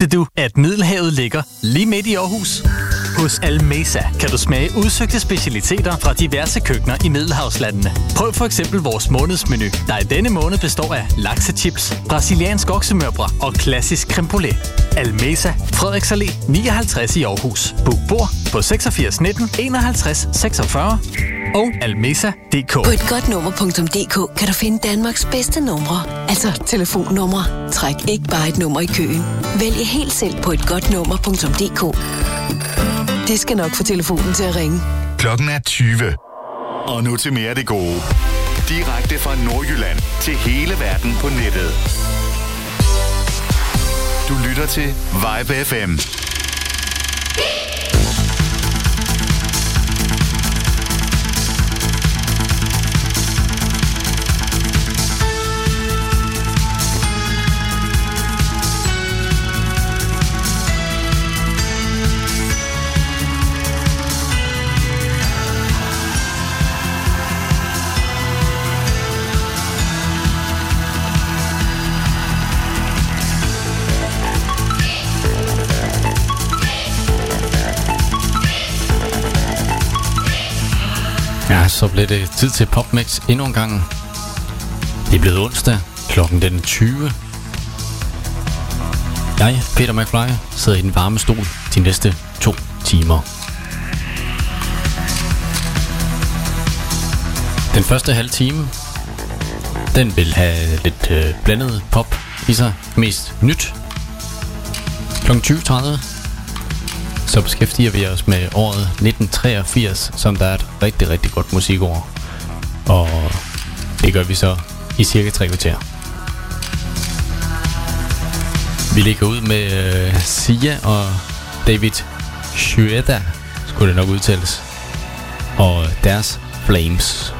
Vidste du, at Middelhavet ligger lige midt i Aarhus? Hos Almesa kan du smage udsøgte specialiteter fra diverse køkkener i Middelhavslandene. Prøv for eksempel vores månedsmenu, der i denne måned består af laksechips, brasiliansk oksemørbrad og klassisk creme brulee. Almesa, Frederiks Allé 59 i Aarhus. Book bord på 86 19 51 46 og almesa.dk. På et godt nummer.dk kan du finde Danmarks bedste numre. Altså telefonnumre. Træk ikke bare et nummer i køen. Vælg helt selv på et godt nummer.dk. Det skal nok få telefonen til at ringe. Klokken er 20. Og nu til mere af det gode. Direkte fra Nordjylland til hele verden på nettet. Du lytter til Vibe FM. Ja, så blev det tid til PopMix endnu en gang. Det er blevet onsdag, klokken den 20. Jeg, Peter McFly, sidder i den varme stol de næste to timer. Den første halve time, den vil have lidt øh, blandet pop i sig. Mest nyt. Klokken 20.30, så beskæftiger vi os med året 1983, som der er et rigtig, rigtig godt musikår. Og det gør vi så i cirka tre kvarter. Vi ligger ud med øh, Sia og David Shueda, skulle det nok udtales. Og deres Flames.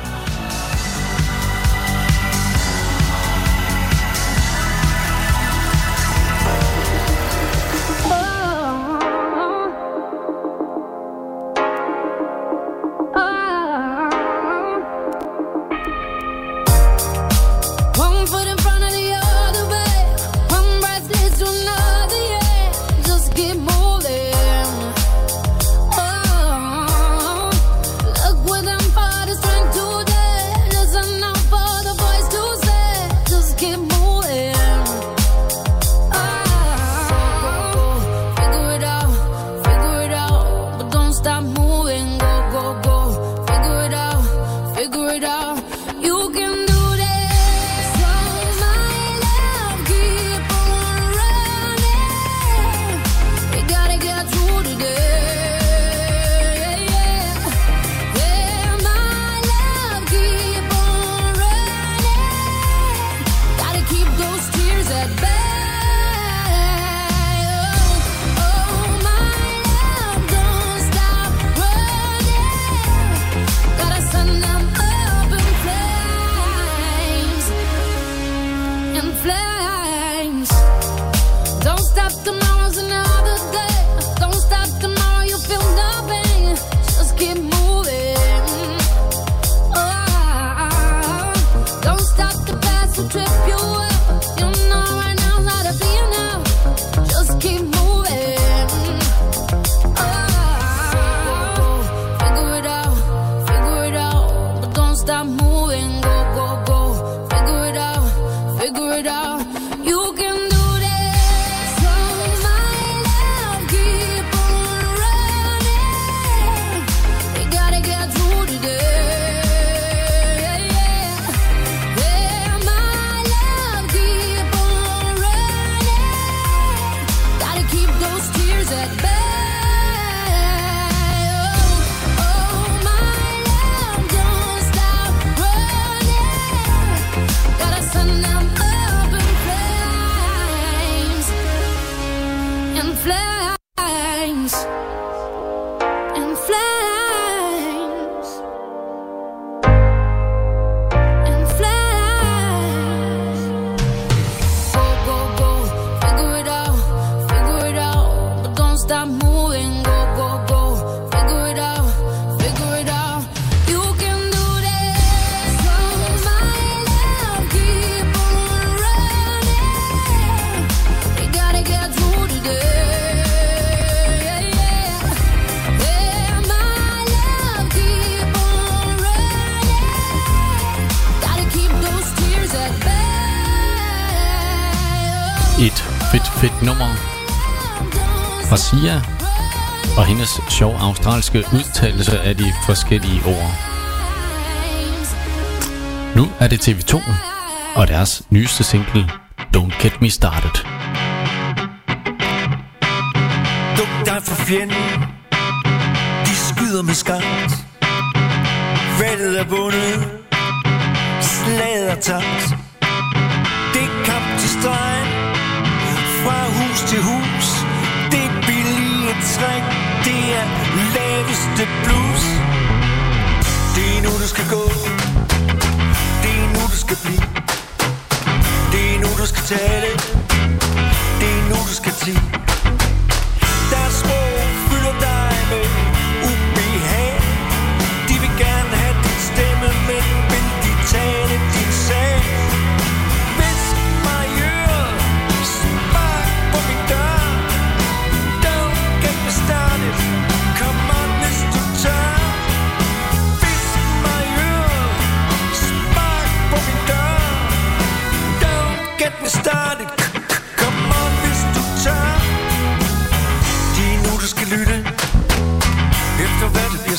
Australske udtalelse af de forskellige ord. Nu er det TV2 og deres nyeste single Don't Get Me Started. Duk dig for fjenden De skyder med skarpt. Valget er vundet Slaget er tabt Det er kamp til stregen Fra hus til hus Det er billige træk Det er laveste blues. Det er nu du skal gå. Det er nu du skal blive. Det er nu du skal tale. Det er nu du skal tige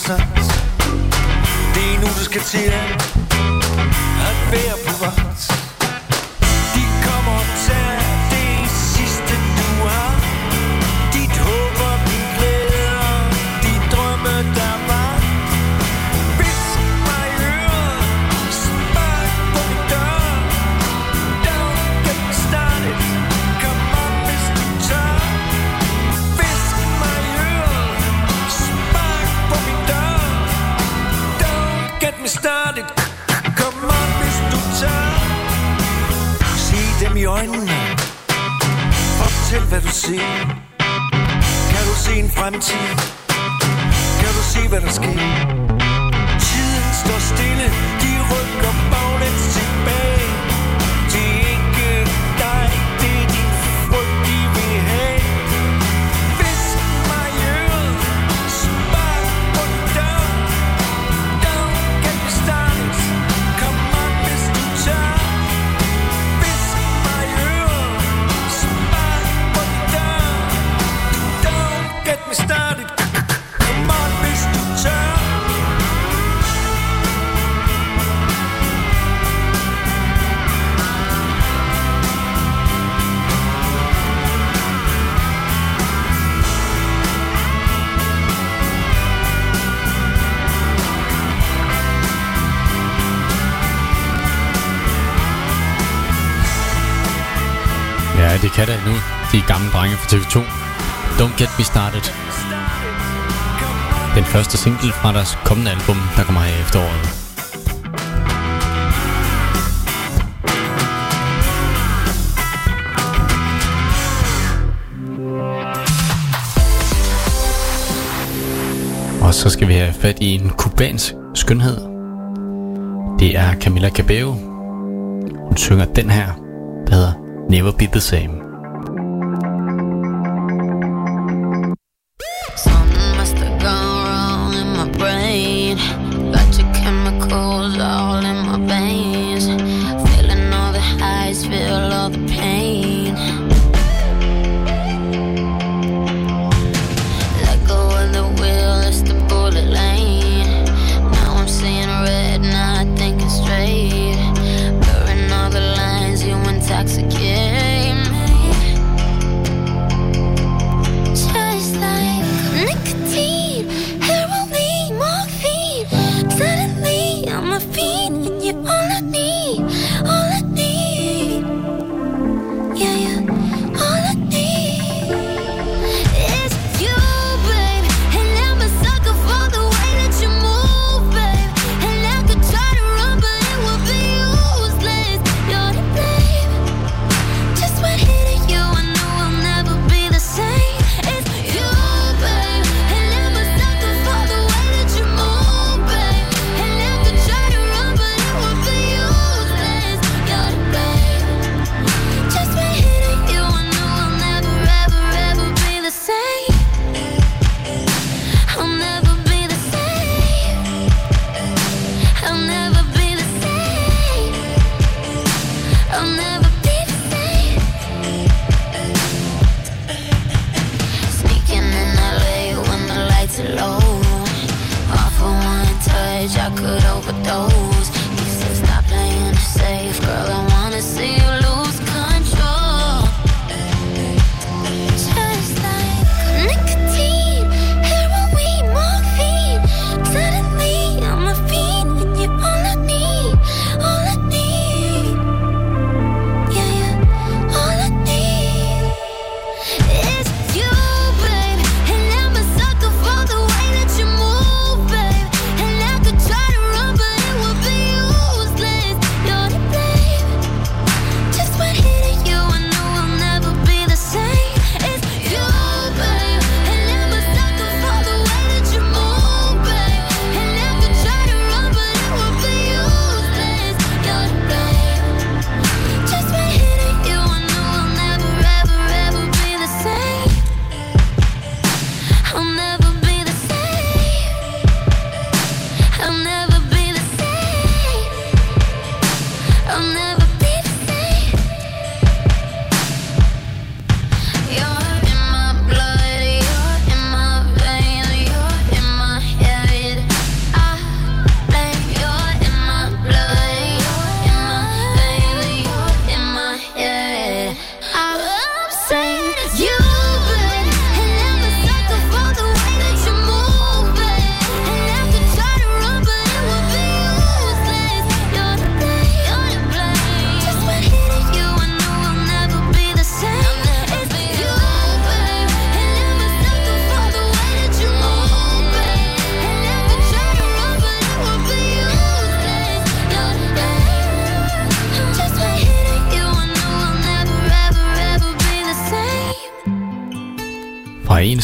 hvad det er nu, du skal til at være på vej drenge fra TV2. Don't Get Me Started. Den første single fra deres kommende album, der kommer her i efteråret. Og så skal vi have fat i en kubansk skønhed. Det er Camila Cabello. Hun synger den her, der hedder Never Be The Same.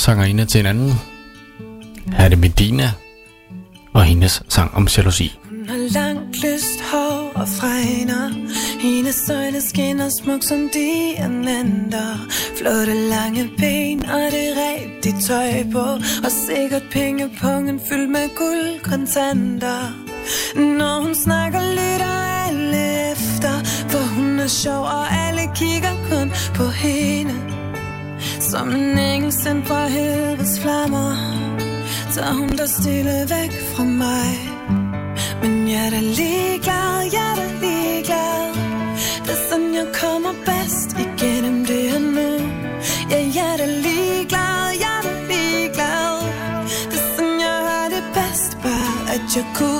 sangerinde til en anden. Her er det Medina og hendes sang om jalousi. Hun har langt lyst hår og fregner. Hendes øjne skinner smuk som diamanter Flotte lange ben og det rigtige tøj på. Og sikkert pengepungen fyldt med guldkontanter. Når hun snakker lytter alle efter. For hun er sjov og alle kigger kun på hende. Som en tændt fra helvedes flammer Så hun der stille væk fra mig. Men jeg er da ligeglad, jeg er da ligeglad. Det er sådan, jeg kommer bedst igennem det her nu. Ja, jeg er da ligeglad, jeg er da ligeglad. Det er sådan, jeg har det bedst Bare at jeg kunne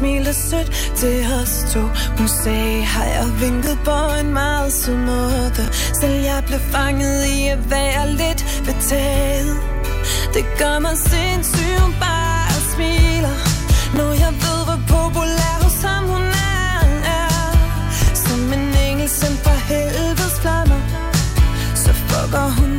smilte sødt til os to. Hun sagde, har jeg vinket på en meget sød måde? Selv jeg blev fanget i at være lidt betaget. Det gør mig sindssyg, hun bare smiler. Når jeg ved, hvor populær hos ham hun er, er. Som en engel sendt fra helvedes flammer. Så fucker hun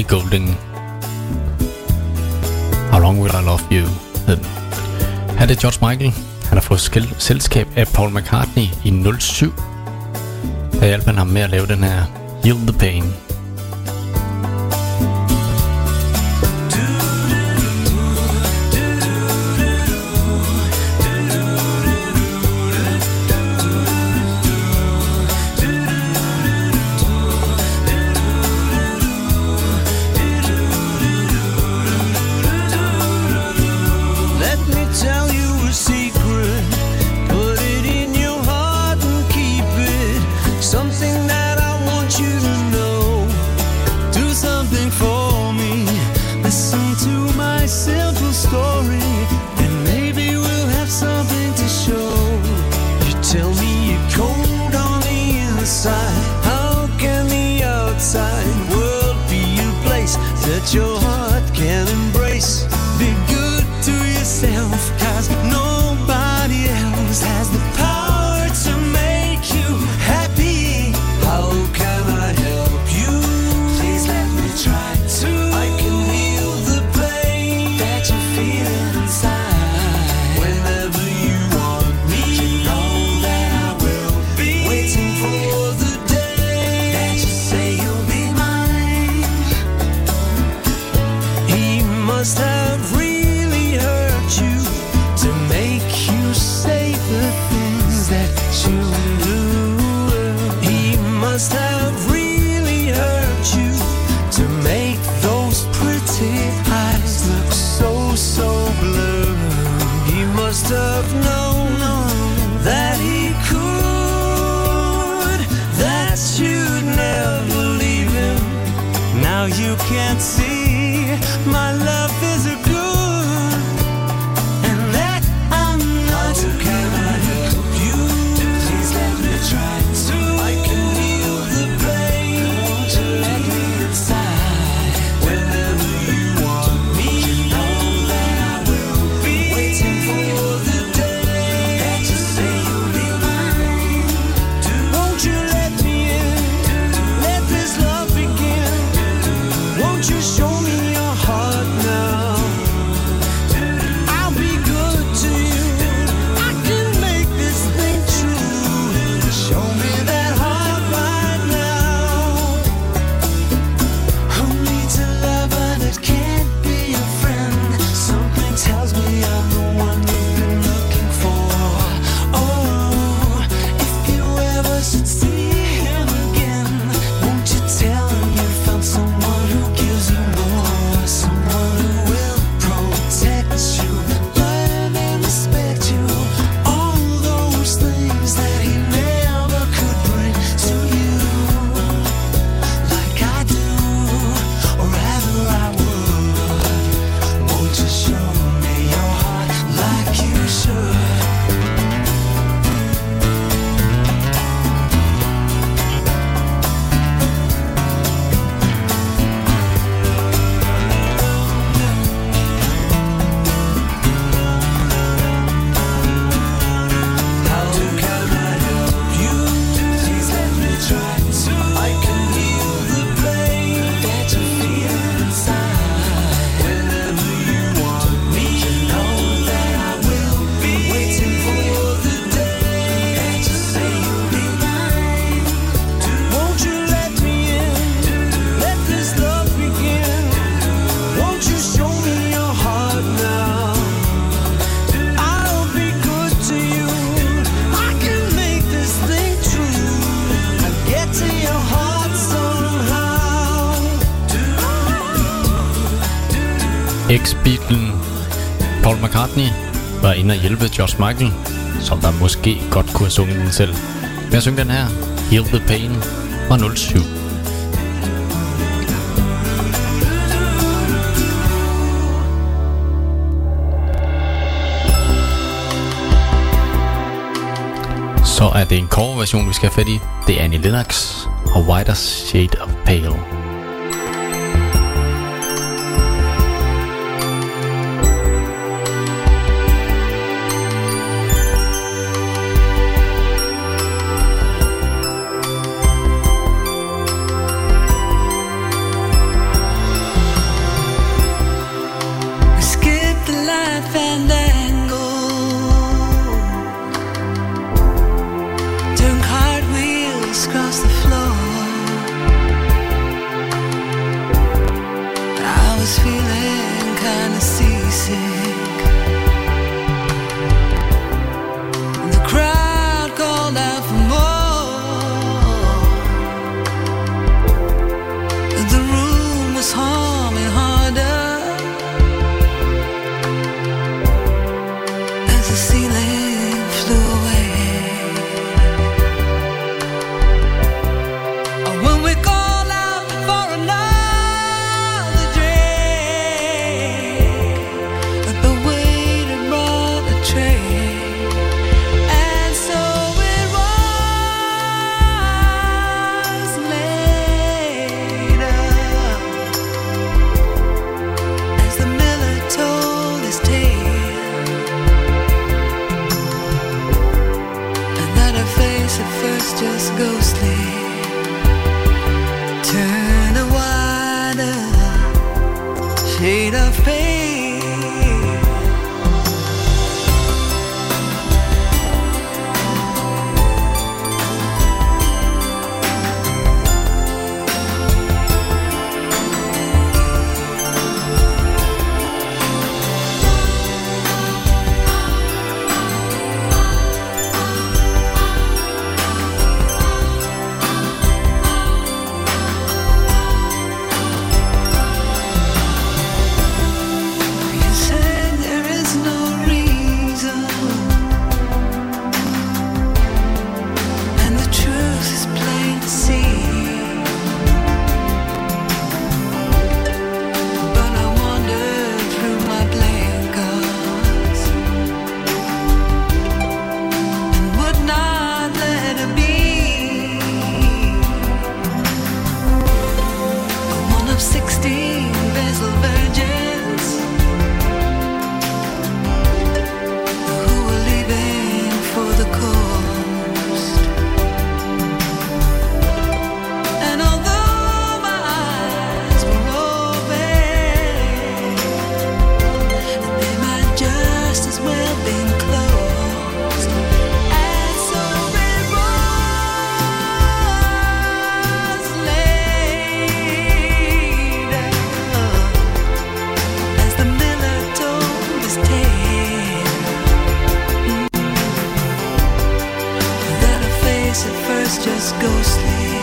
Ellie Goulding. How Long Will I Love You hed den. Her er det George Michael. Han har fået skil- selskab af Paul McCartney i 07. Der hjalp han ham med at lave den her Yield the Pain. Ex-Beatlen Paul McCartney var inde og hjælpe George Michael, som der måske godt kunne have sunget den selv. Men jeg synger den her, Heal the Pain fra 07. Så er det en cover-version, vi skal have fat i. Det er Annie Lennox og Whiter Shade of Pale. at first just ghostly.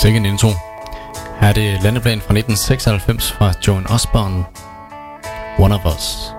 Second sikke en intro. Her er det landeplan fra 1996 fra Joan Osborne. One of Us.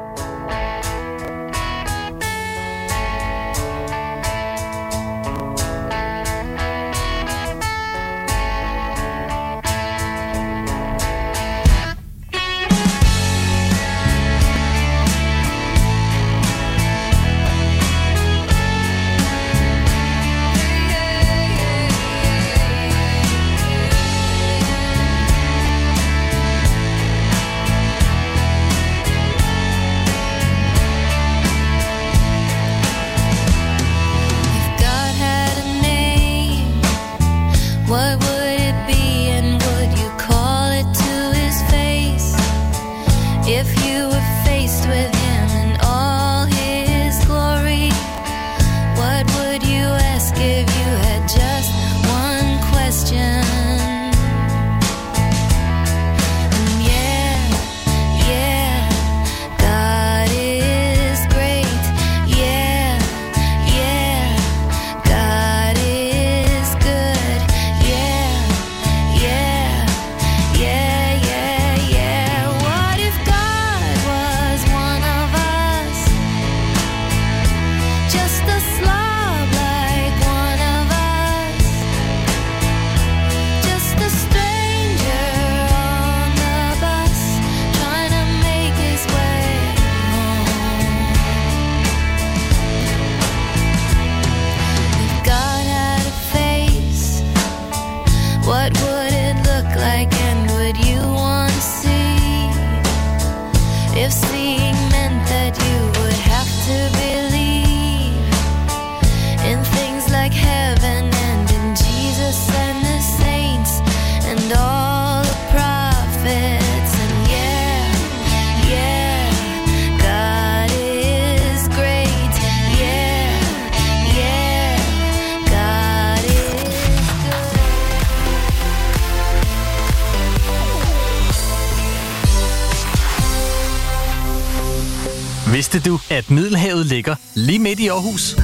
Vidste du, at Middelhavet ligger lige midt i Aarhus?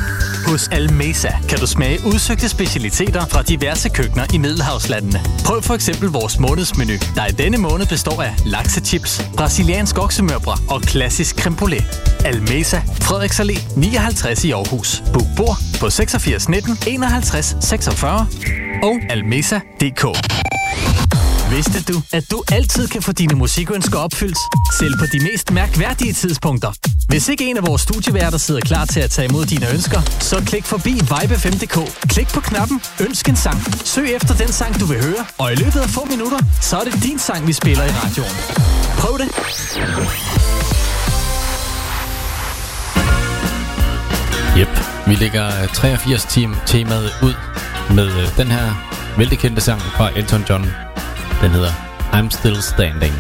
Hos Almesa kan du smage udsøgte specialiteter fra diverse køkkener i Middelhavslandene. Prøv for eksempel vores månedsmenu, der i denne måned består af laksechips, brasiliansk oksemørbrad og klassisk creme brulee. Almesa, Frederiks Allé 59 i Aarhus. Book bord på 86 19 51 46 og almesa.dk. Vidste du, at du altid kan få dine musikønsker opfyldt, selv på de mest mærkværdige tidspunkter? Hvis ikke en af vores studieværter sidder klar til at tage imod dine ønsker, så klik forbi vibe5.dk. Klik på knappen Ønsk en sang. Søg efter den sang, du vil høre, og i løbet af få minutter, så er det din sang, vi spiller i radioen. Prøv det. Yep, vi lægger øh, 83 team temaet ud med øh, den her vældig sang fra Elton John. Den hedder I'm Still Standing.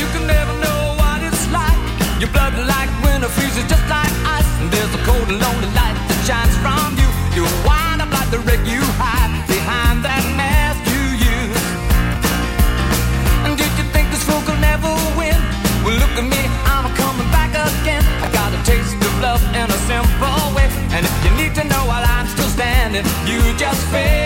You can never know what it's like. Your blood like winter freezes just like ice. And there's a cold and lonely light that shines from you. You wind up like the wreck you hide behind that mask you use. And did you think this fool could never win? Well, look at me, I'm coming back again. I got a taste of love in a simple way. And if you need to know while I'm still standing, you just fade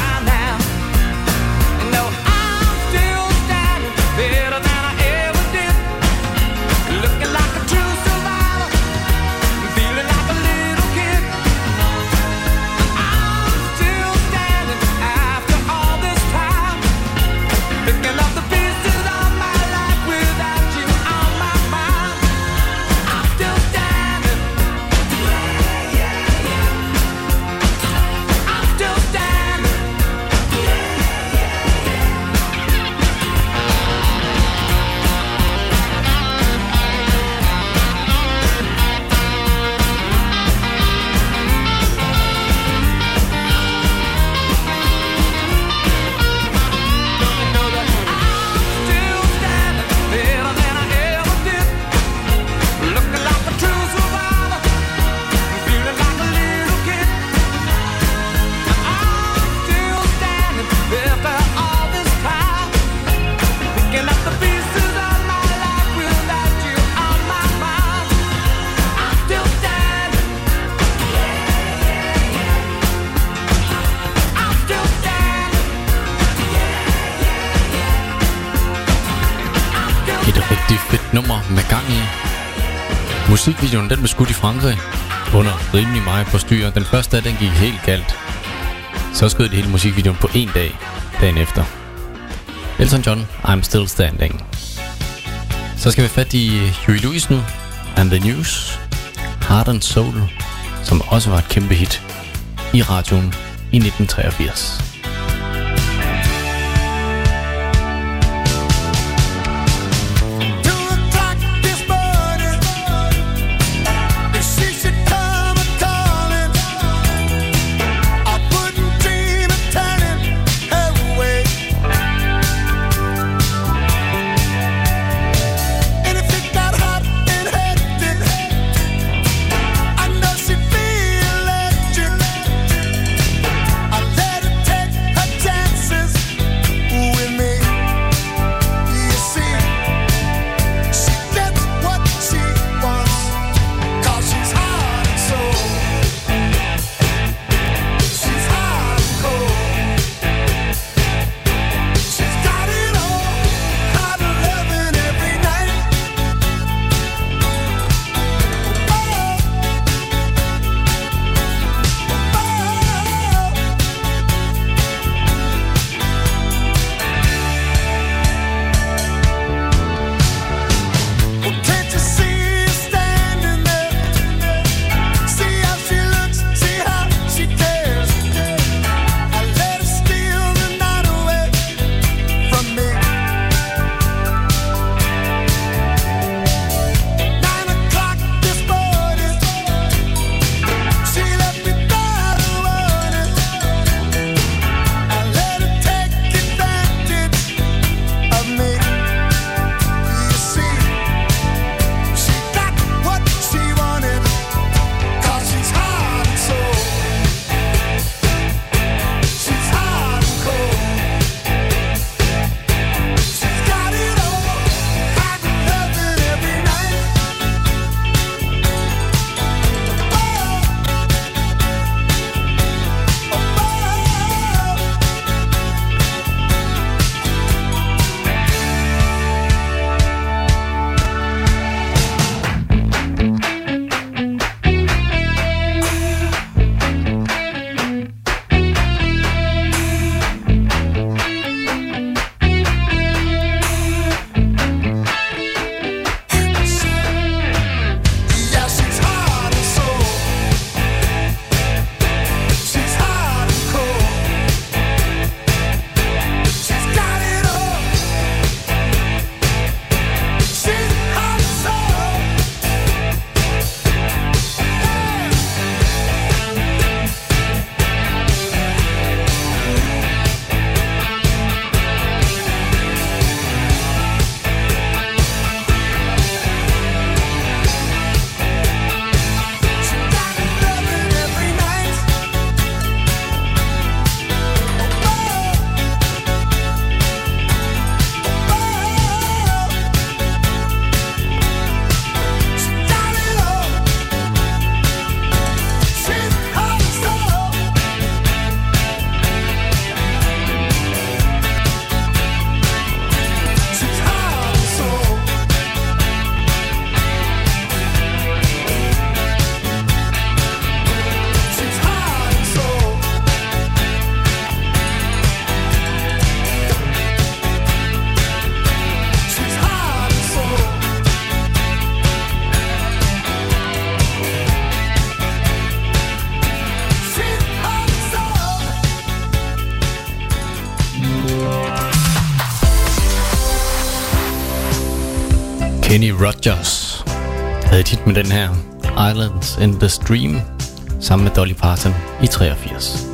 Musikvideoen den blev skudt i Frankrig under rimelig meget på styr. Den første af den gik helt galt. Så skød det hele musikvideoen på en dag, dagen efter. Elton John, I'm Still Standing. Så skal vi fat i Huey Lewis nu, and the News, Heart and Soul, som også var et kæmpe hit i radioen i 1983. Kenny Rogers havde tit hit med den her Islands in the Stream sammen med Dolly Parton i 83.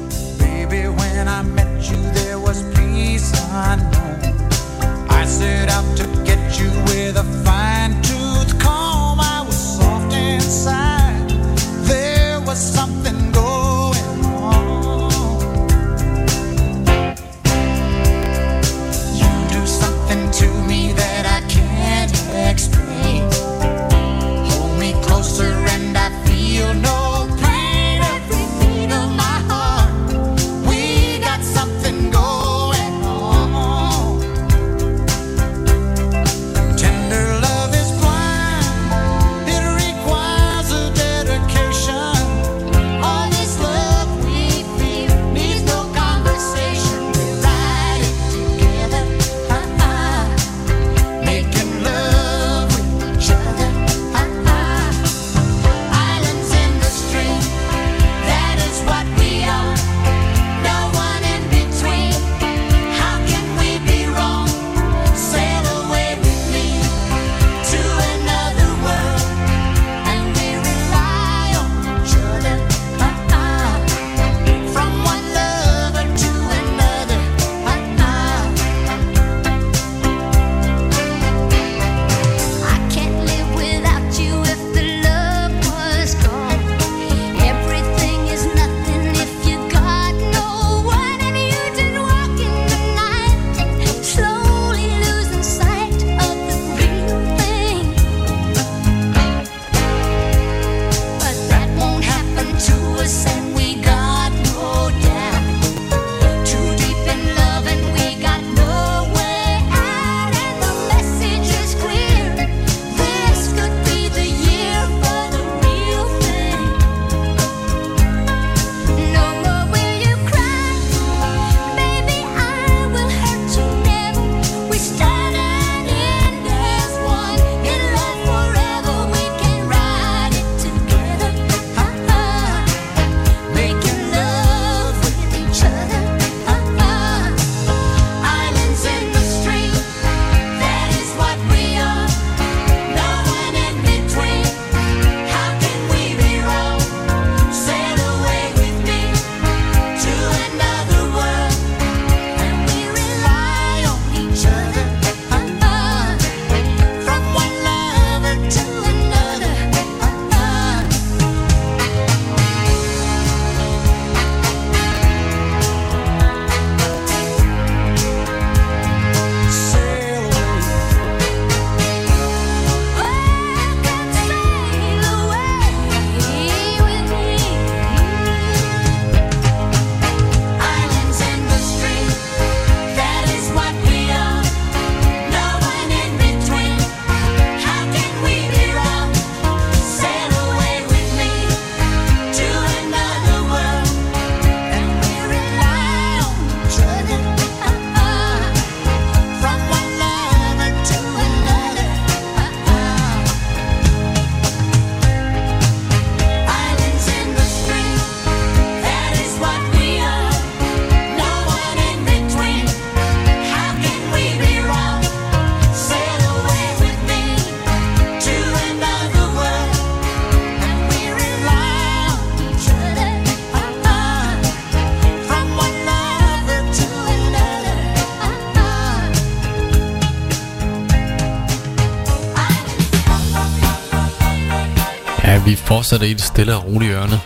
fortsætter i det stille og rolige ørne.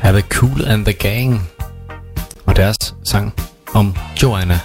Have the Cool and the Gang og deres sang om Joanna.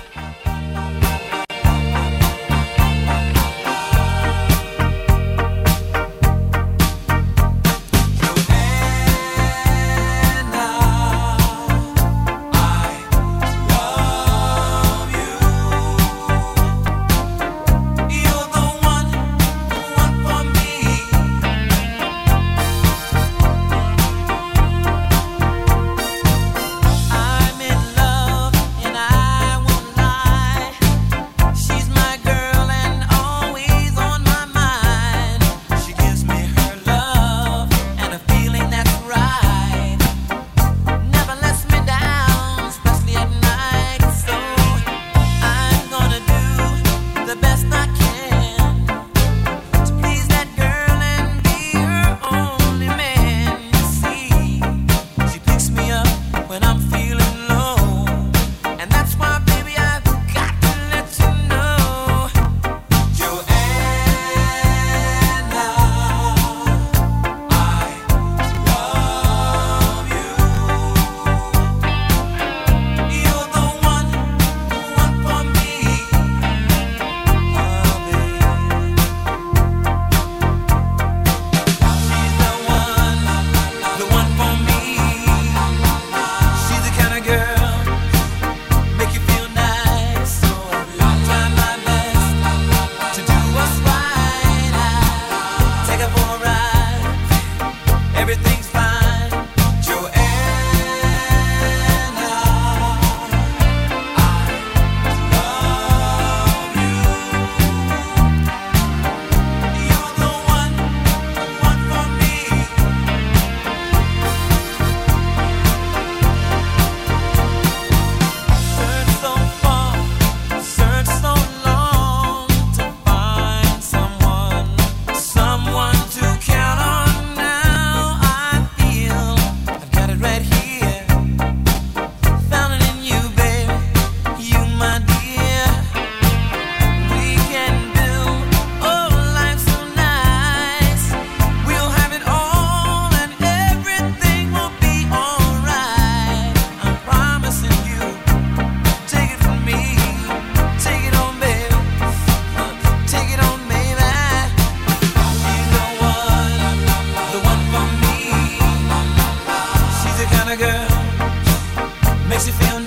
Makes you feel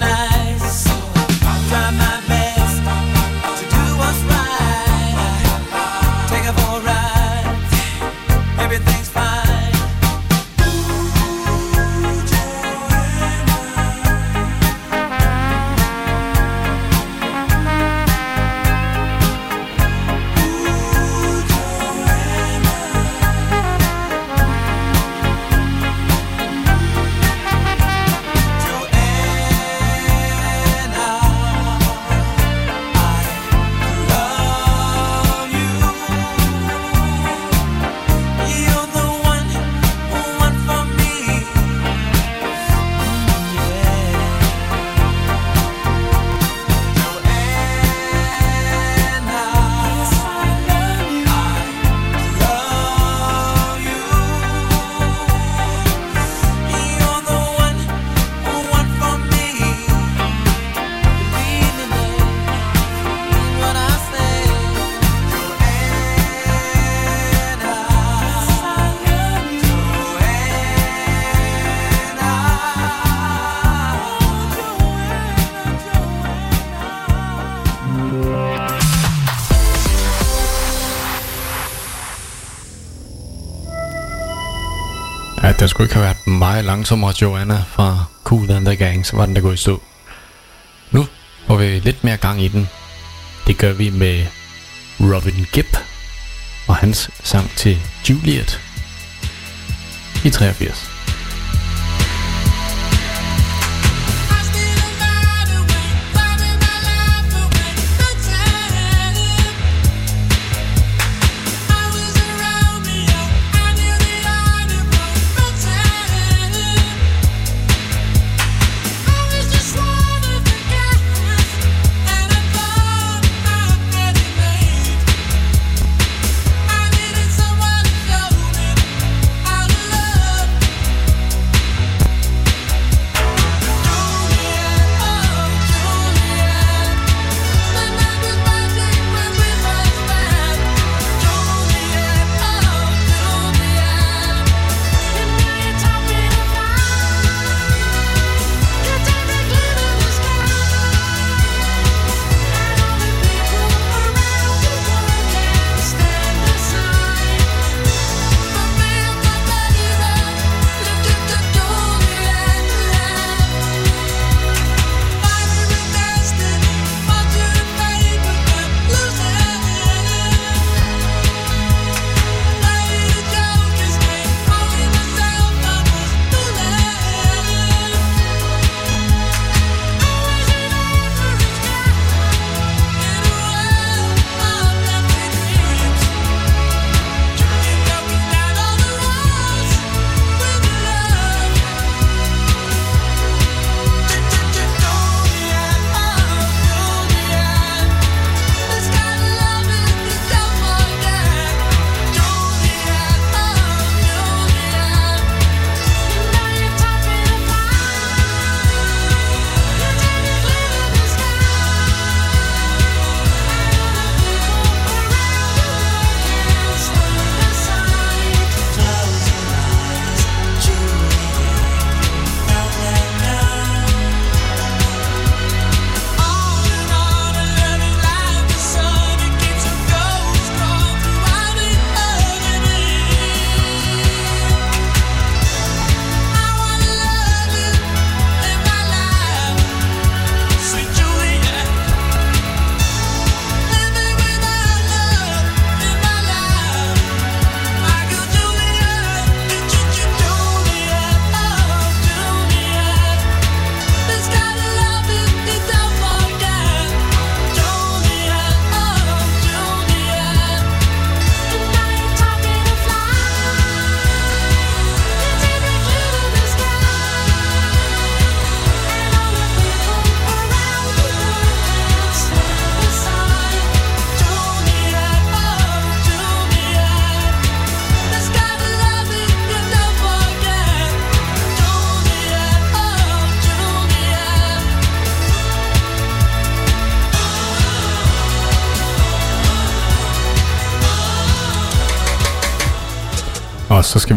jeg skulle ikke have været meget langsommere Joanna fra Cool and the Gang, så var den der gået i stå. Nu får vi lidt mere gang i den. Det gør vi med Robin Gibb og hans sang til Juliet i 83.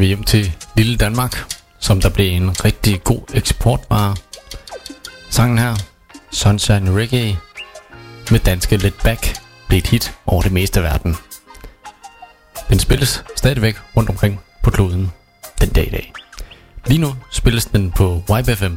vi hjem til Lille Danmark, som der blev en rigtig god eksportvare. Sangen her, Sunshine Reggae, med danske Let Back, blev et hit over det meste af verden. Den spilles stadigvæk rundt omkring på kloden den dag i dag. Lige nu spilles den på YBFM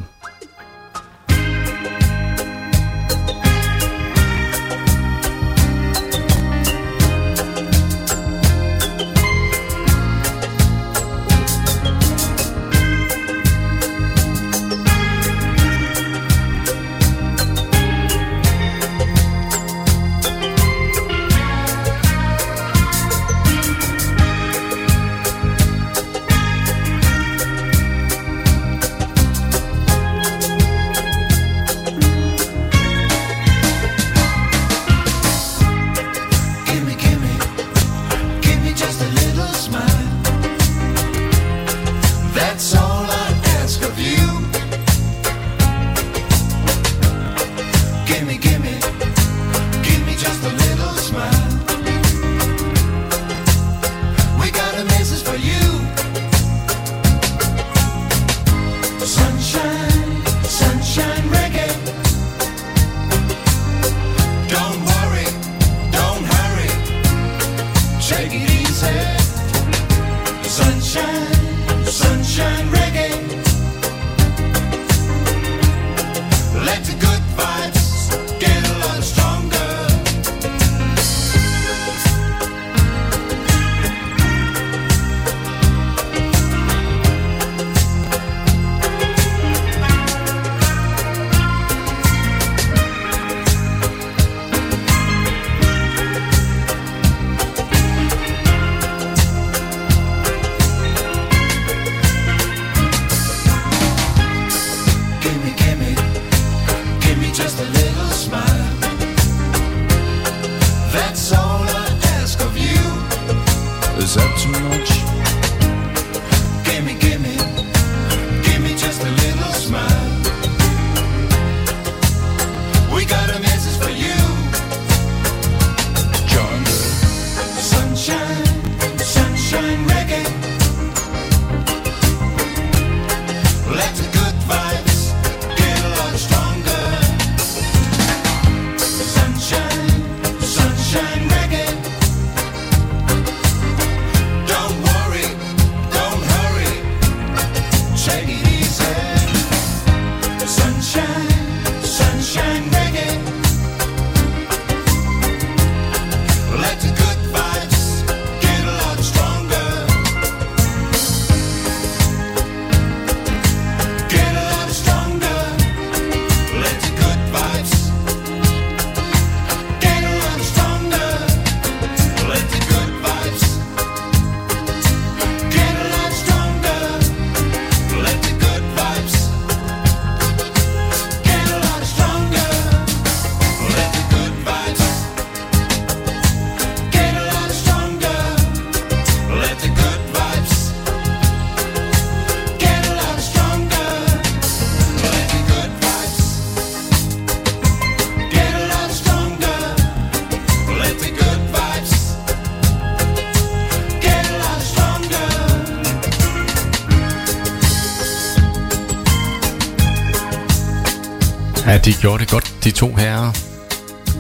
de gjorde det godt, de to herrer.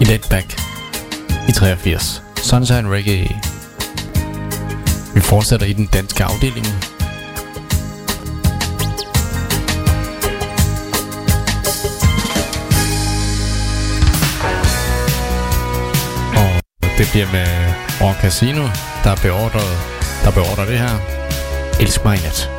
I Netback i 83. Sunshine Reggae. Vi fortsætter i den danske afdeling. Og det bliver med Rock Casino, der beordrer, der beordrer det her. Elsk mig i nat.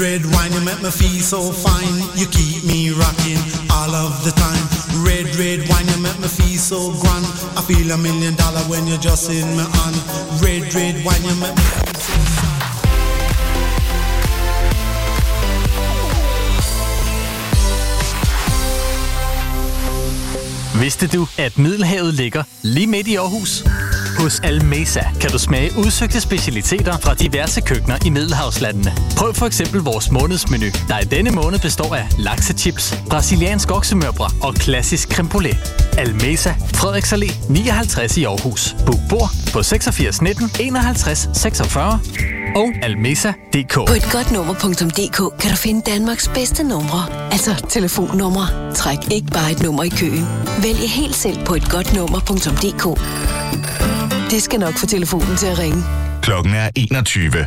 Red, wine, you make me feel so fine. You keep me rocking all of the time. Red, red wine, you make me feel so grand. I feel a million dollar when you're just in my hand. Red, red wine, you make me feel so. Vidste du, at Middelhavet ligger lige midt i Aarhus? Hos Almesa kan du smage udsøgte specialiteter fra diverse køkkener i Middelhavslandene. Prøv for eksempel vores månedsmenu, der i denne måned består af laksechips, brasiliansk oksemørbrad og klassisk creme brulee. Almesa, Frederiks Allé 59 i Aarhus. Book bord på 86 19 51 46 og almesa.dk. På et godt nummer.dk kan du finde Danmarks bedste numre. Altså telefonnumre. Træk ikke bare et nummer i køen. Vælg helt selv på et godt nummer.dk. Det skal nok få telefonen til at ringe. Klokken er 21.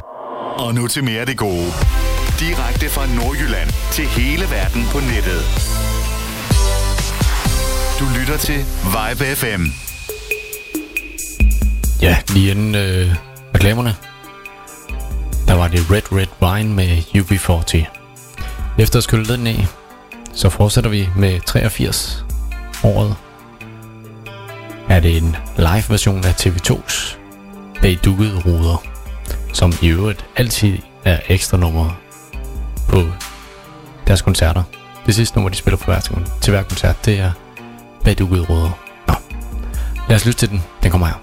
Og nu til mere af det gode. Direkte fra Nordjylland til hele verden på nettet. Du lytter til Vibe FM. Ja, lige inden øh, reklamerne, der var det Red Red Wine med UB40. Efter at skylde den af, så fortsætter vi med 83 året. Er det en live version af TV2's Bag dukkede ruder, som i øvrigt altid er ekstra nummer på deres koncerter. Det sidste nummer, de spiller på hver, til hver koncert, det er Bag dukkede ruder. Nå, lad os lytte til den. Den kommer her.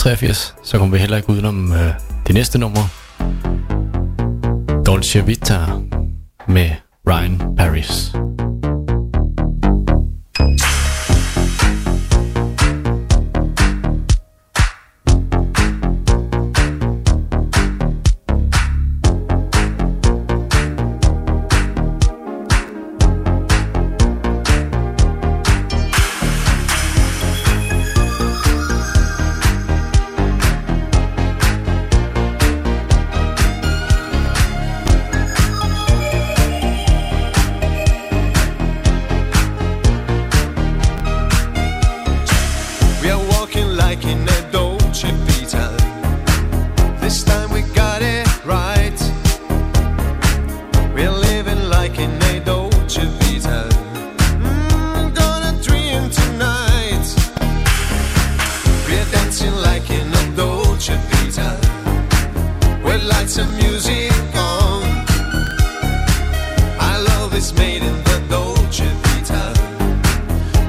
1983, så kommer vi heller ikke udenom øh, det næste nummer. Dolce Vita med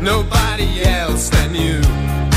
nobody else than you.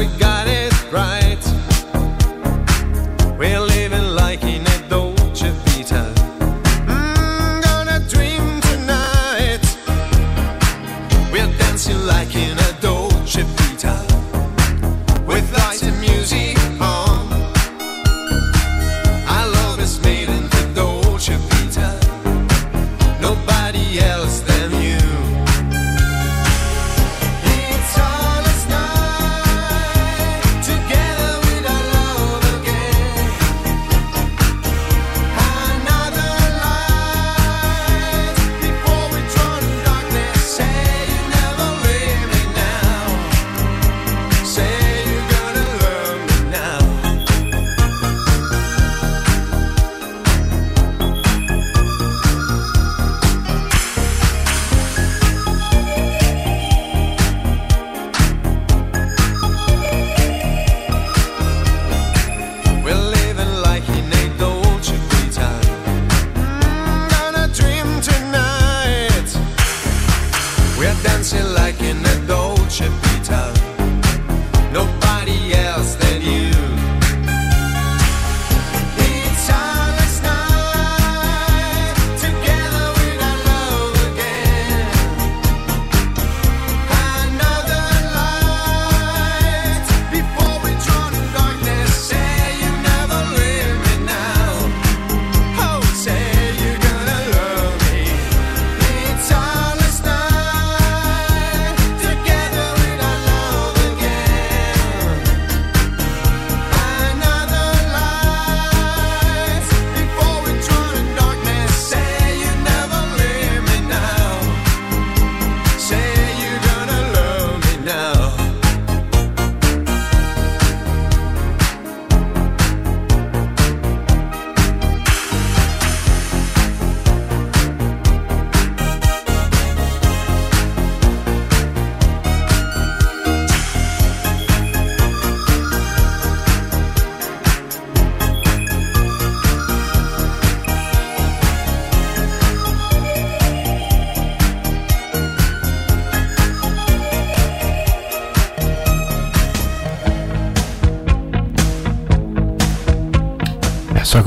we got it right.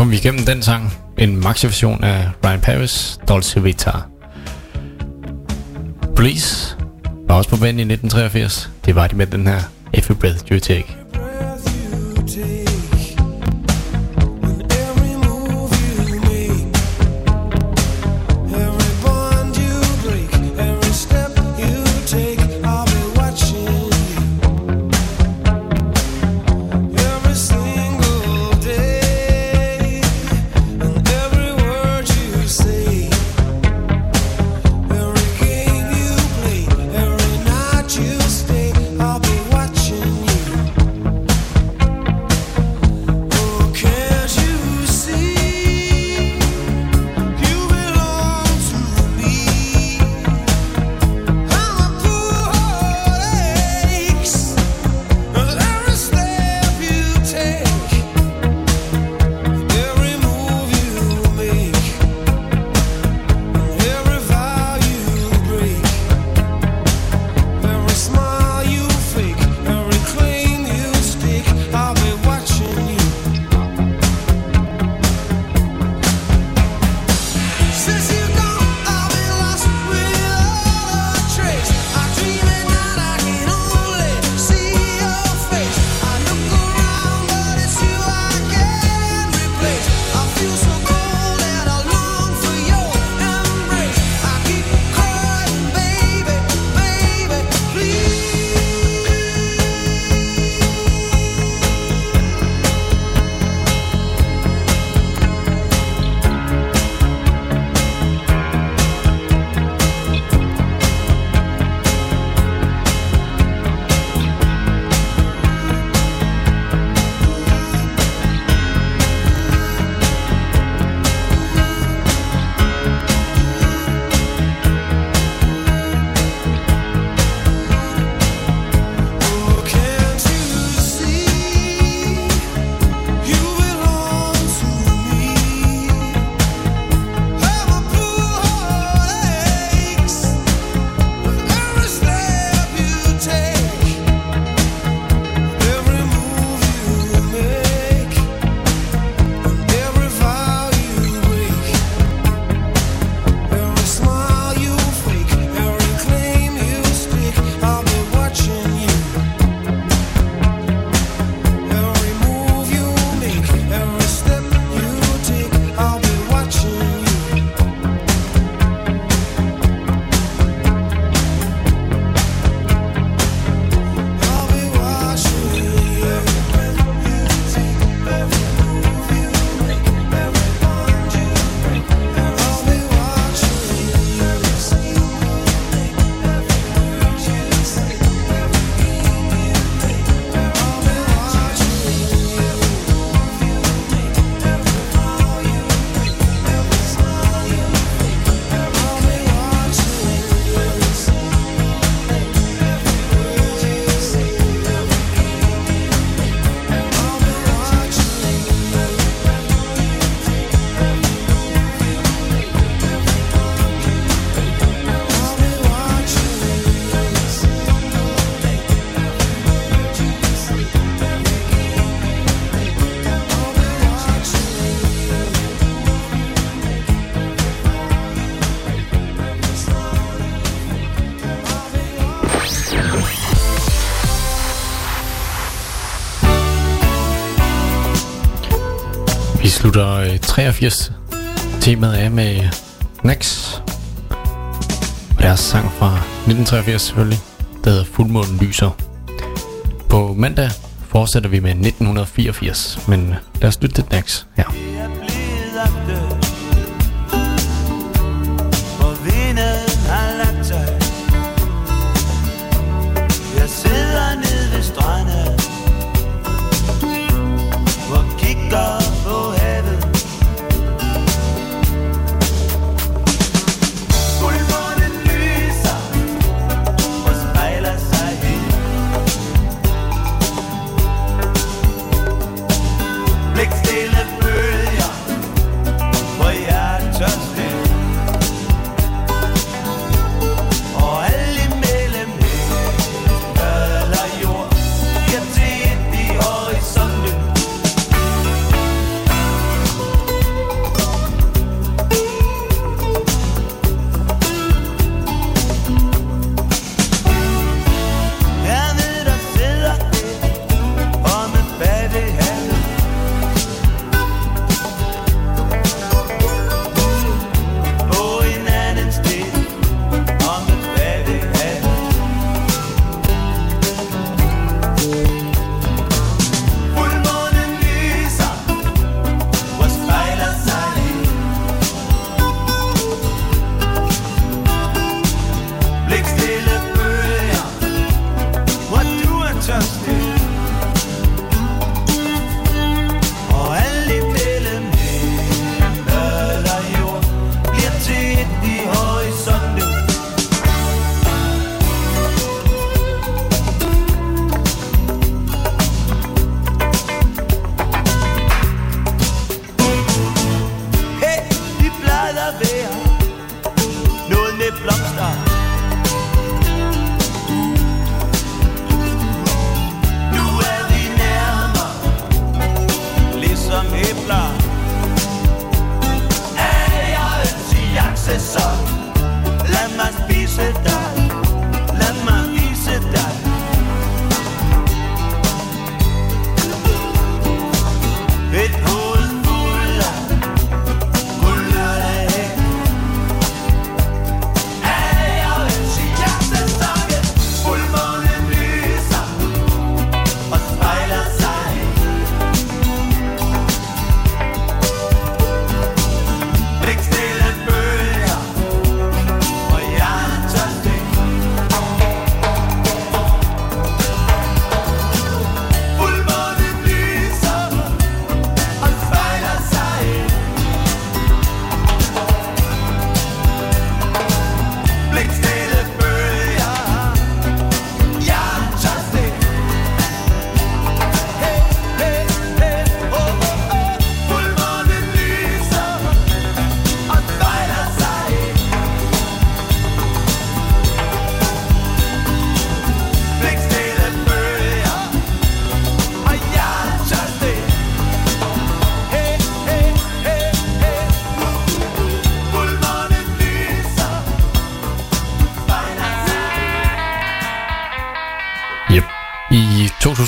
kom vi igennem den sang. En maxi-version af Ryan Paris, Dolce Vita. Police var også på banen i 1983. Det var de med den her Every Breath You Take. 83. Temaet er med Nax. Og deres sang fra 1983 selvfølgelig, der hedder Fuldmånen Lyser. På mandag fortsætter vi med 1984, men lad os lytte til Nax.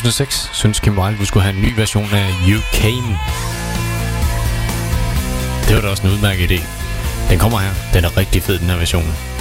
2006 synes Kim Wilde, skulle have en ny version af You Came. Det var da også en udmærket idé. Den kommer her. Den er rigtig fed, den her version.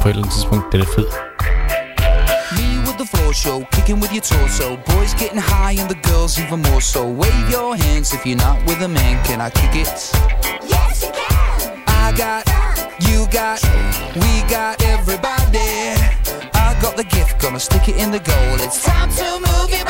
på et eller andet tidspunkt. Den er fed. the floor show, kicking with your torso. Boys getting high and the girls even more so. Wave your hands if you're not with a man. Can I kick it? Yes, you can. I got, you got, we got everybody. I got the gift, gonna stick it in the goal. It's time to move it.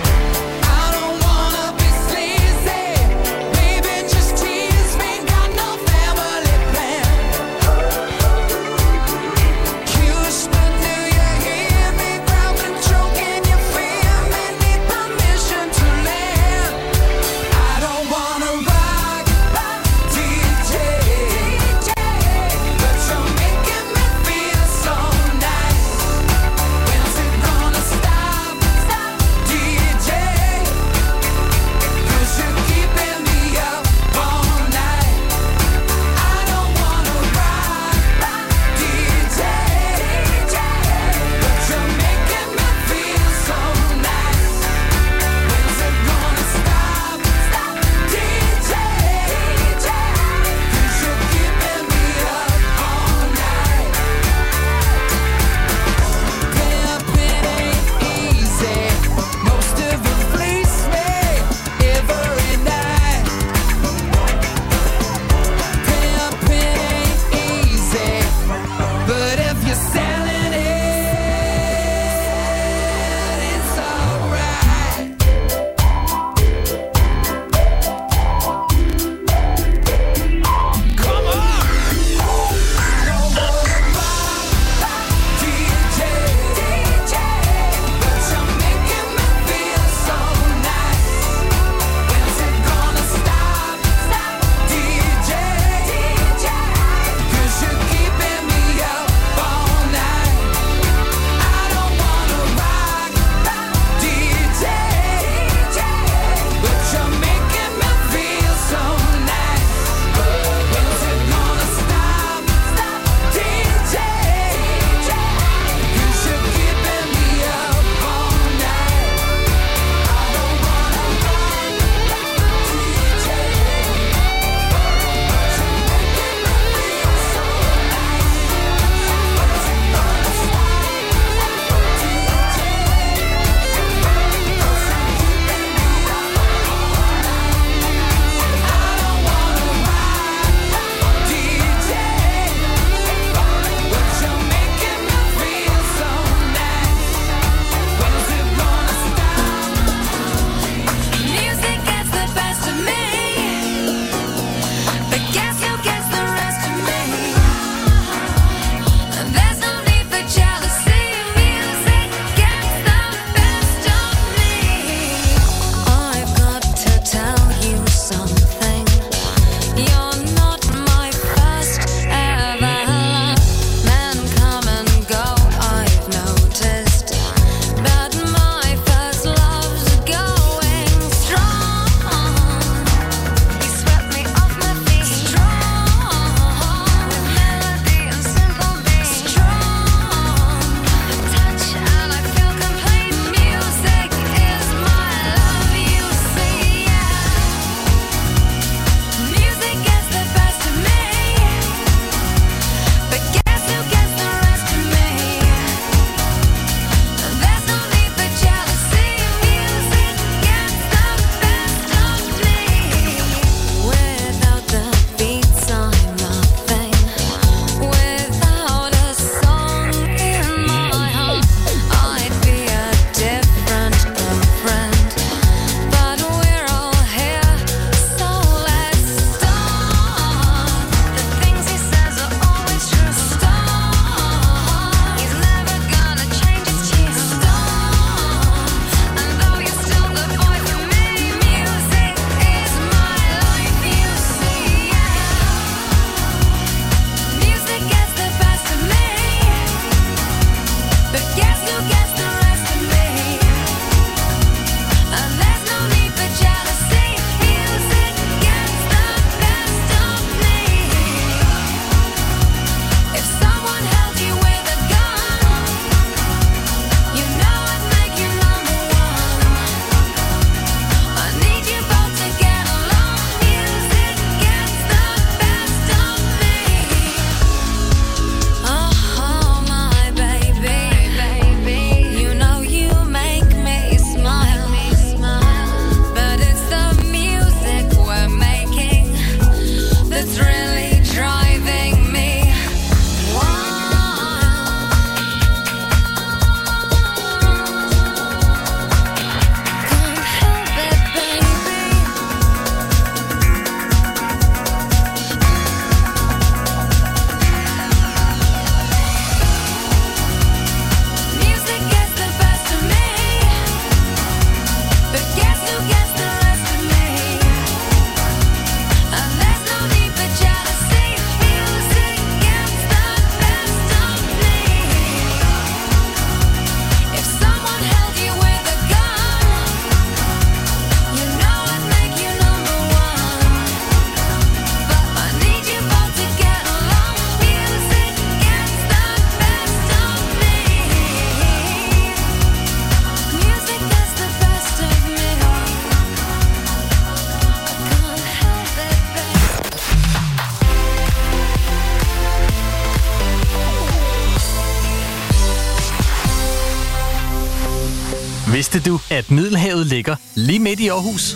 sommerhus?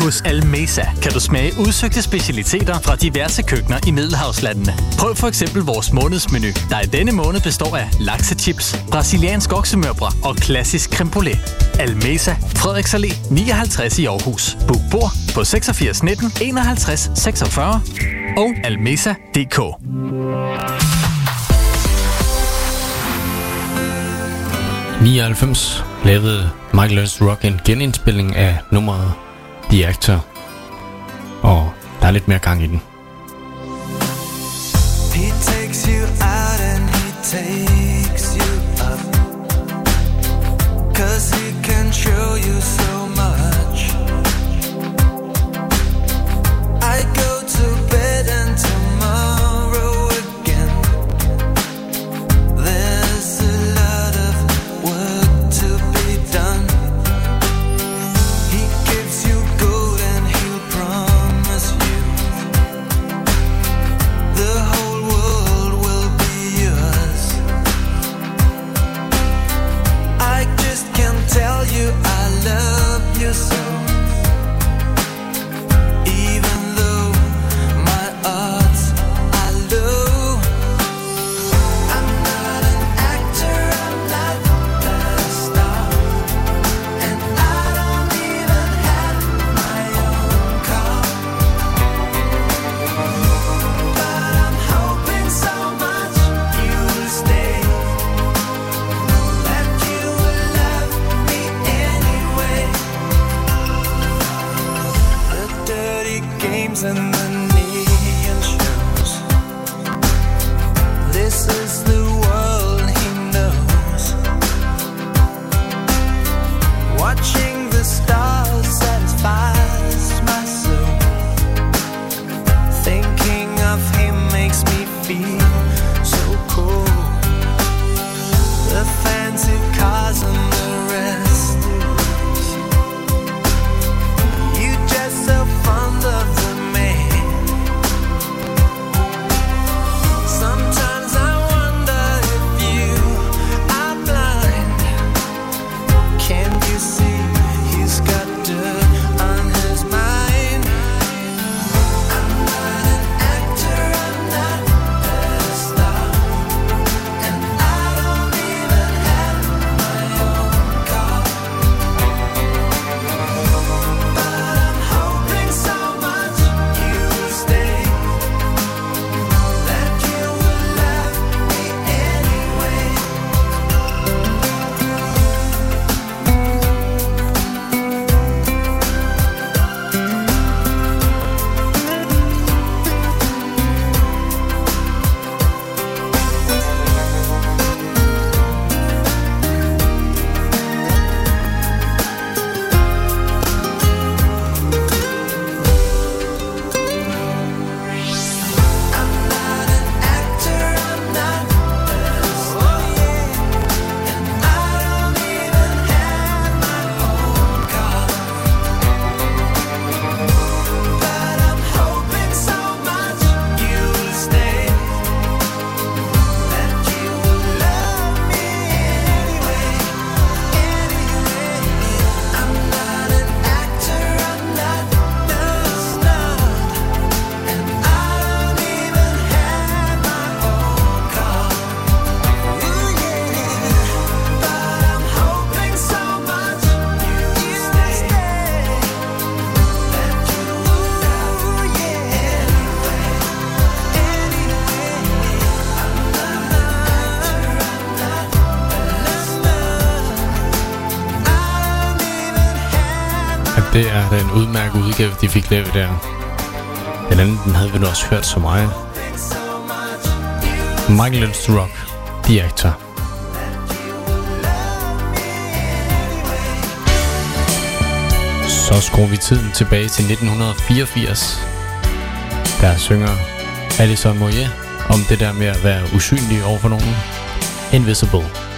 Hos Almesa kan du smage udsøgte specialiteter fra diverse køkkener i Middelhavslandene. Prøv for eksempel vores månedsmenu, der i denne måned består af laksechips, brasiliansk oksemørbra og klassisk creme brulee. Almesa, Frederiks Allé 59 i Aarhus. Book bord på 86 19 51 46 og almesa.dk. Lavede Michael S. Rock en genindspilling af nummeret The Actor. Og der er lidt mere gang i den. en udmærket udgave, de fik lavet der. Den anden, den havde vi nu også hørt så meget. Michael Lynch Rock, The Actor. Så skruer vi tiden tilbage til 1984. Der synger Alison Moyet om det der med at være usynlig over for nogen. Invisible.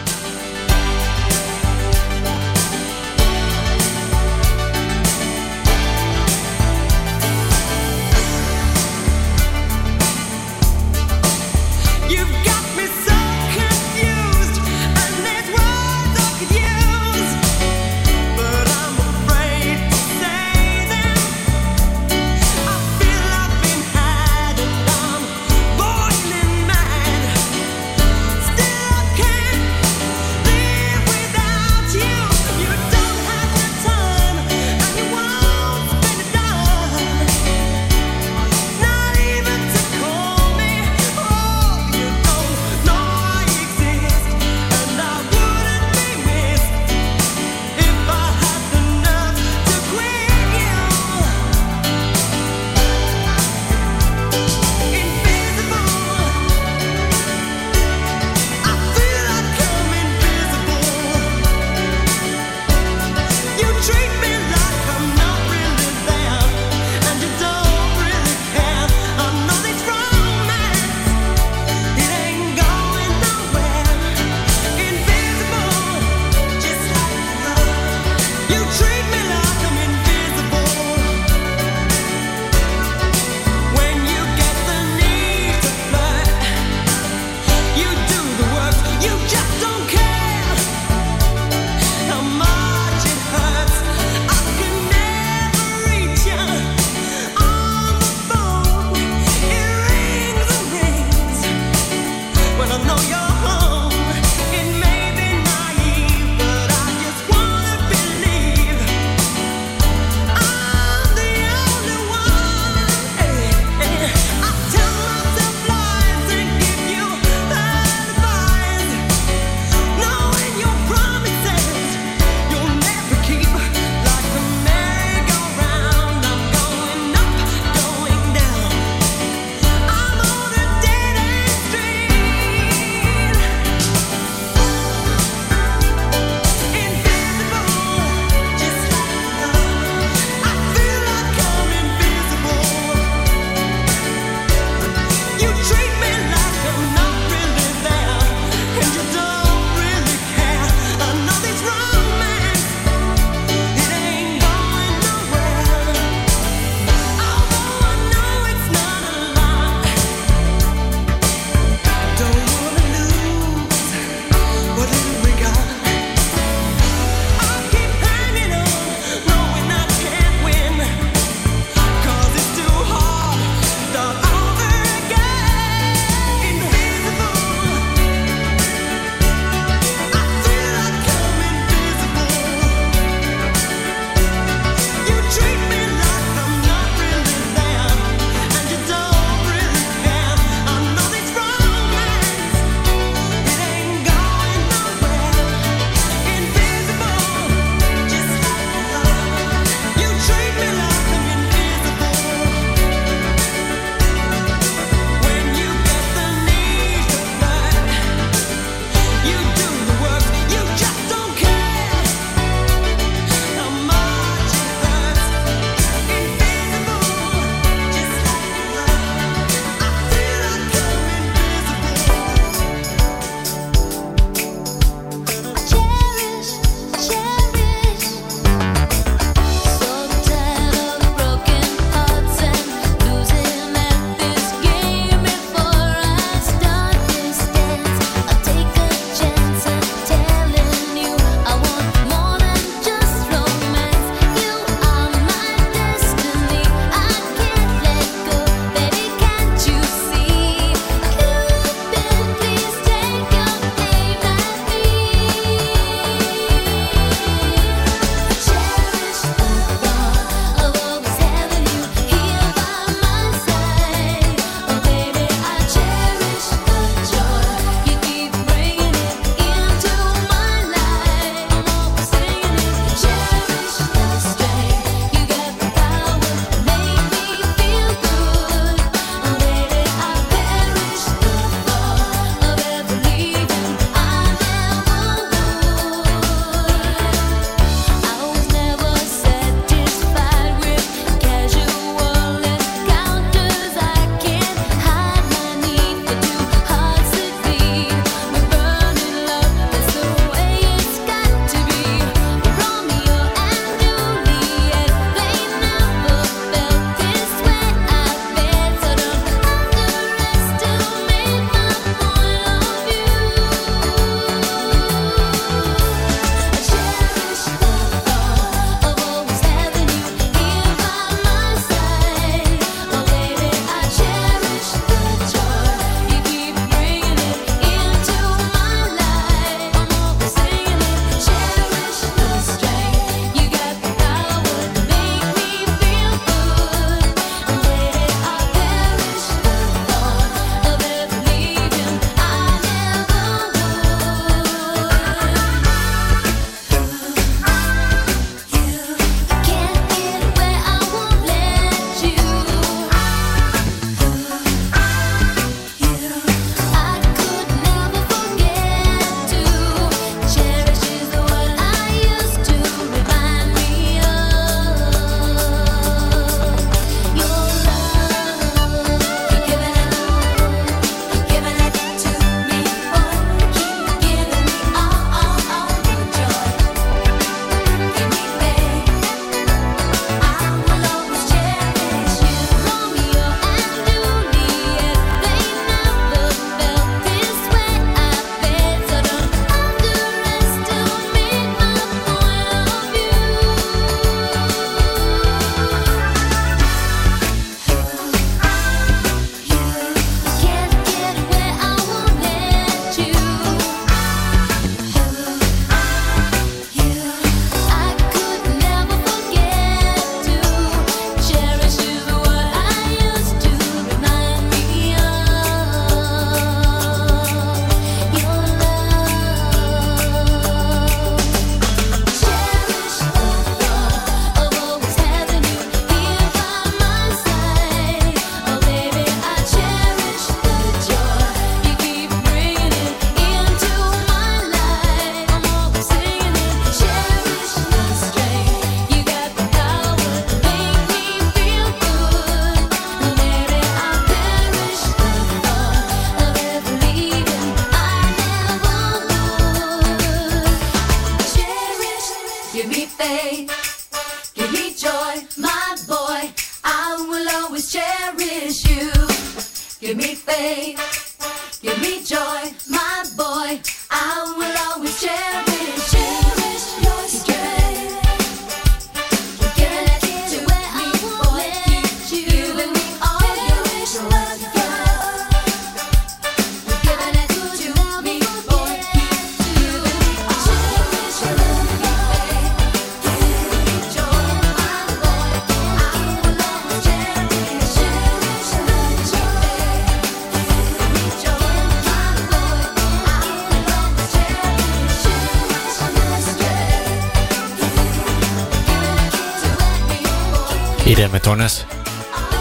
det der Madonnas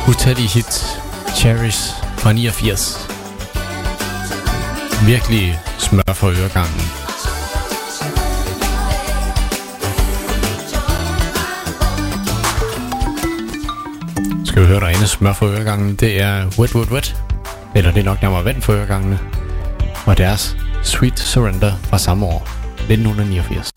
utallige hit Cherish fra 89. Virkelig smør for øregangen. Skal vi høre derinde smør for øregangen, det er Wet Wet Wet, eller det er nok nærmere vand for øregangene, og deres Sweet Surrender fra samme år, 1989.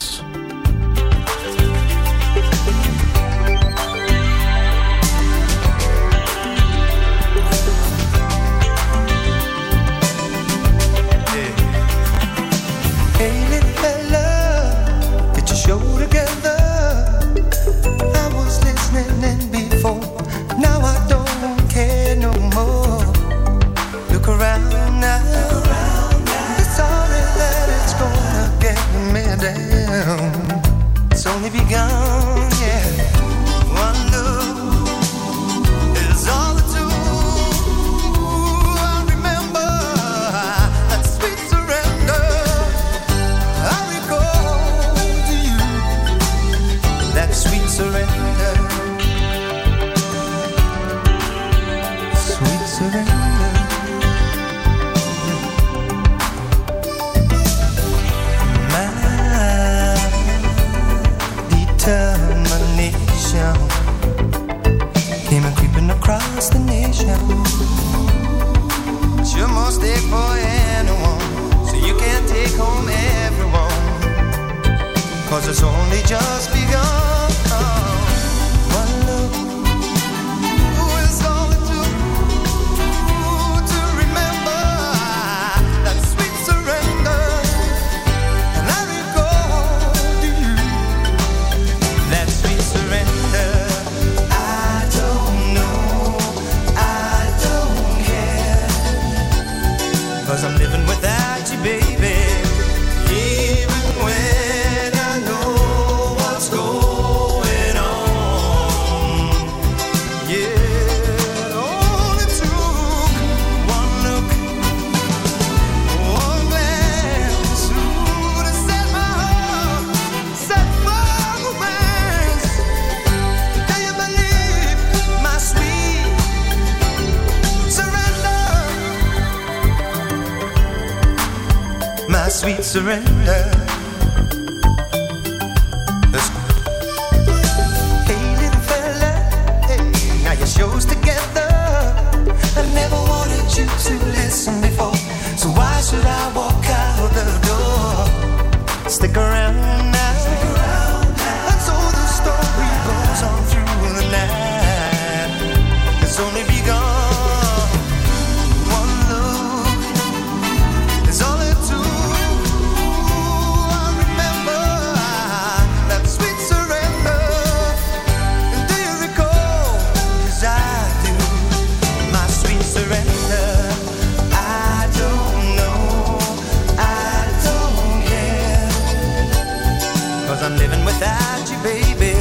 I'm living without you, baby.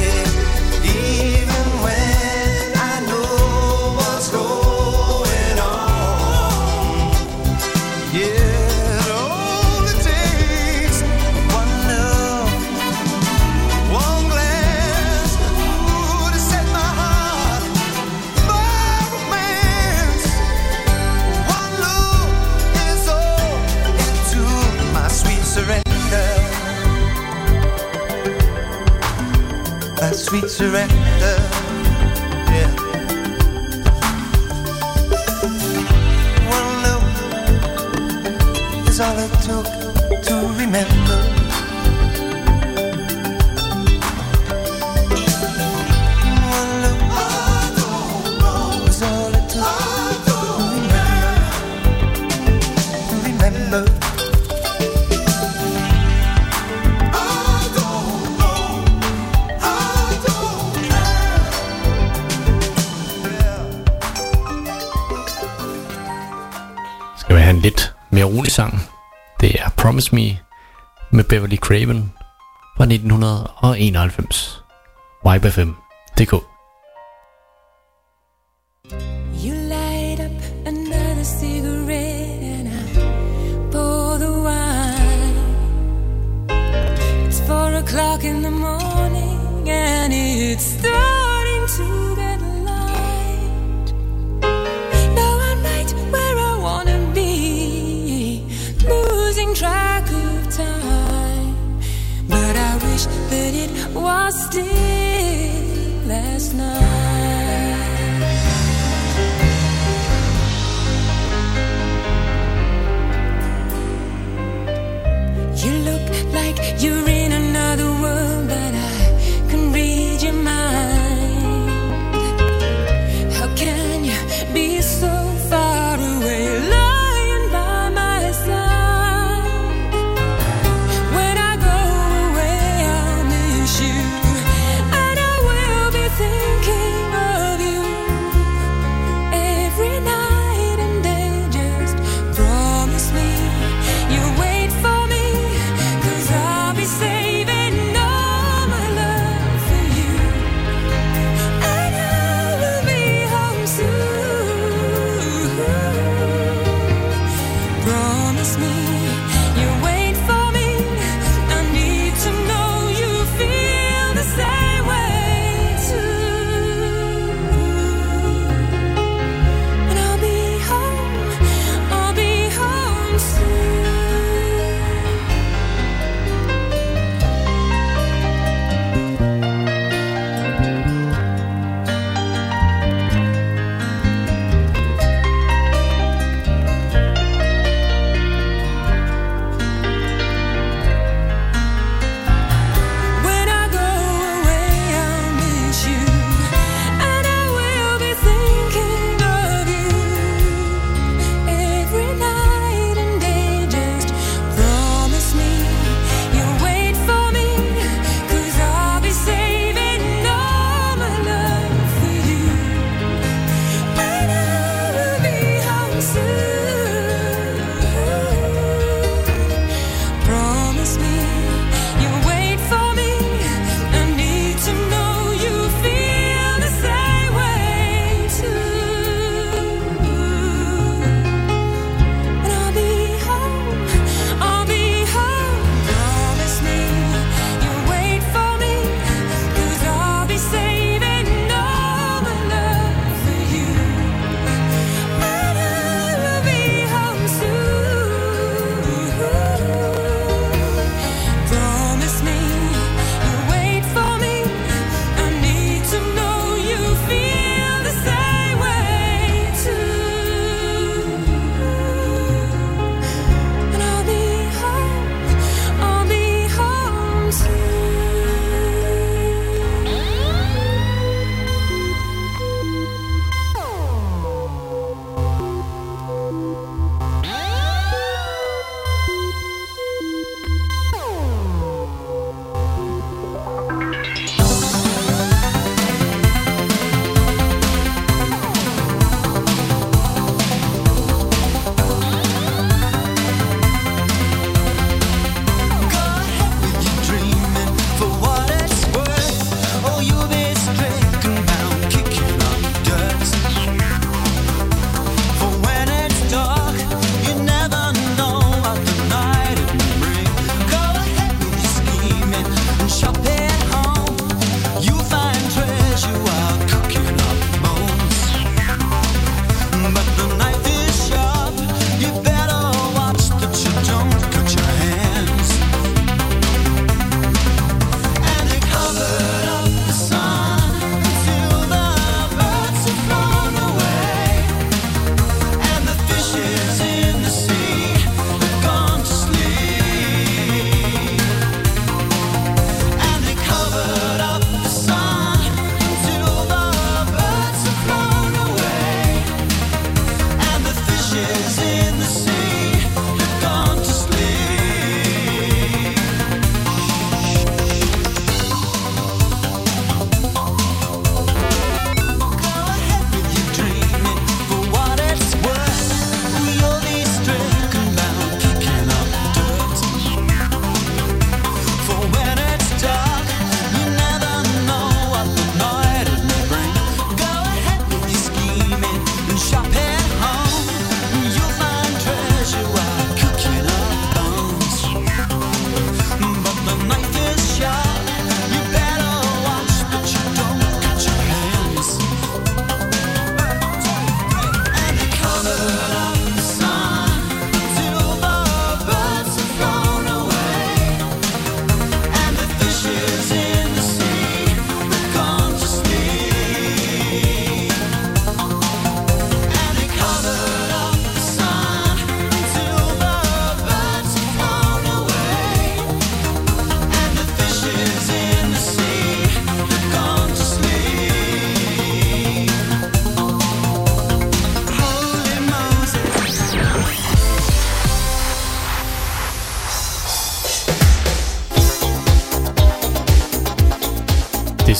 surrender rolig sang. Det er Promise Me med Beverly Craven fra 1991. Vibe FM. DK. You light up another cigarette and I pour the wine. It's four o'clock in the morning and it's starting was still last night. You look like you're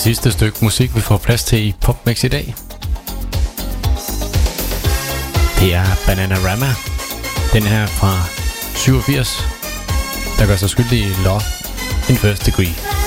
sidste stykke musik, vi får plads til i PopMix i dag. Det er Bananarama. Den her fra 87, der gør sig skyldig i Love in First Degree.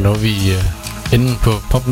Og når vi øh, inde på pop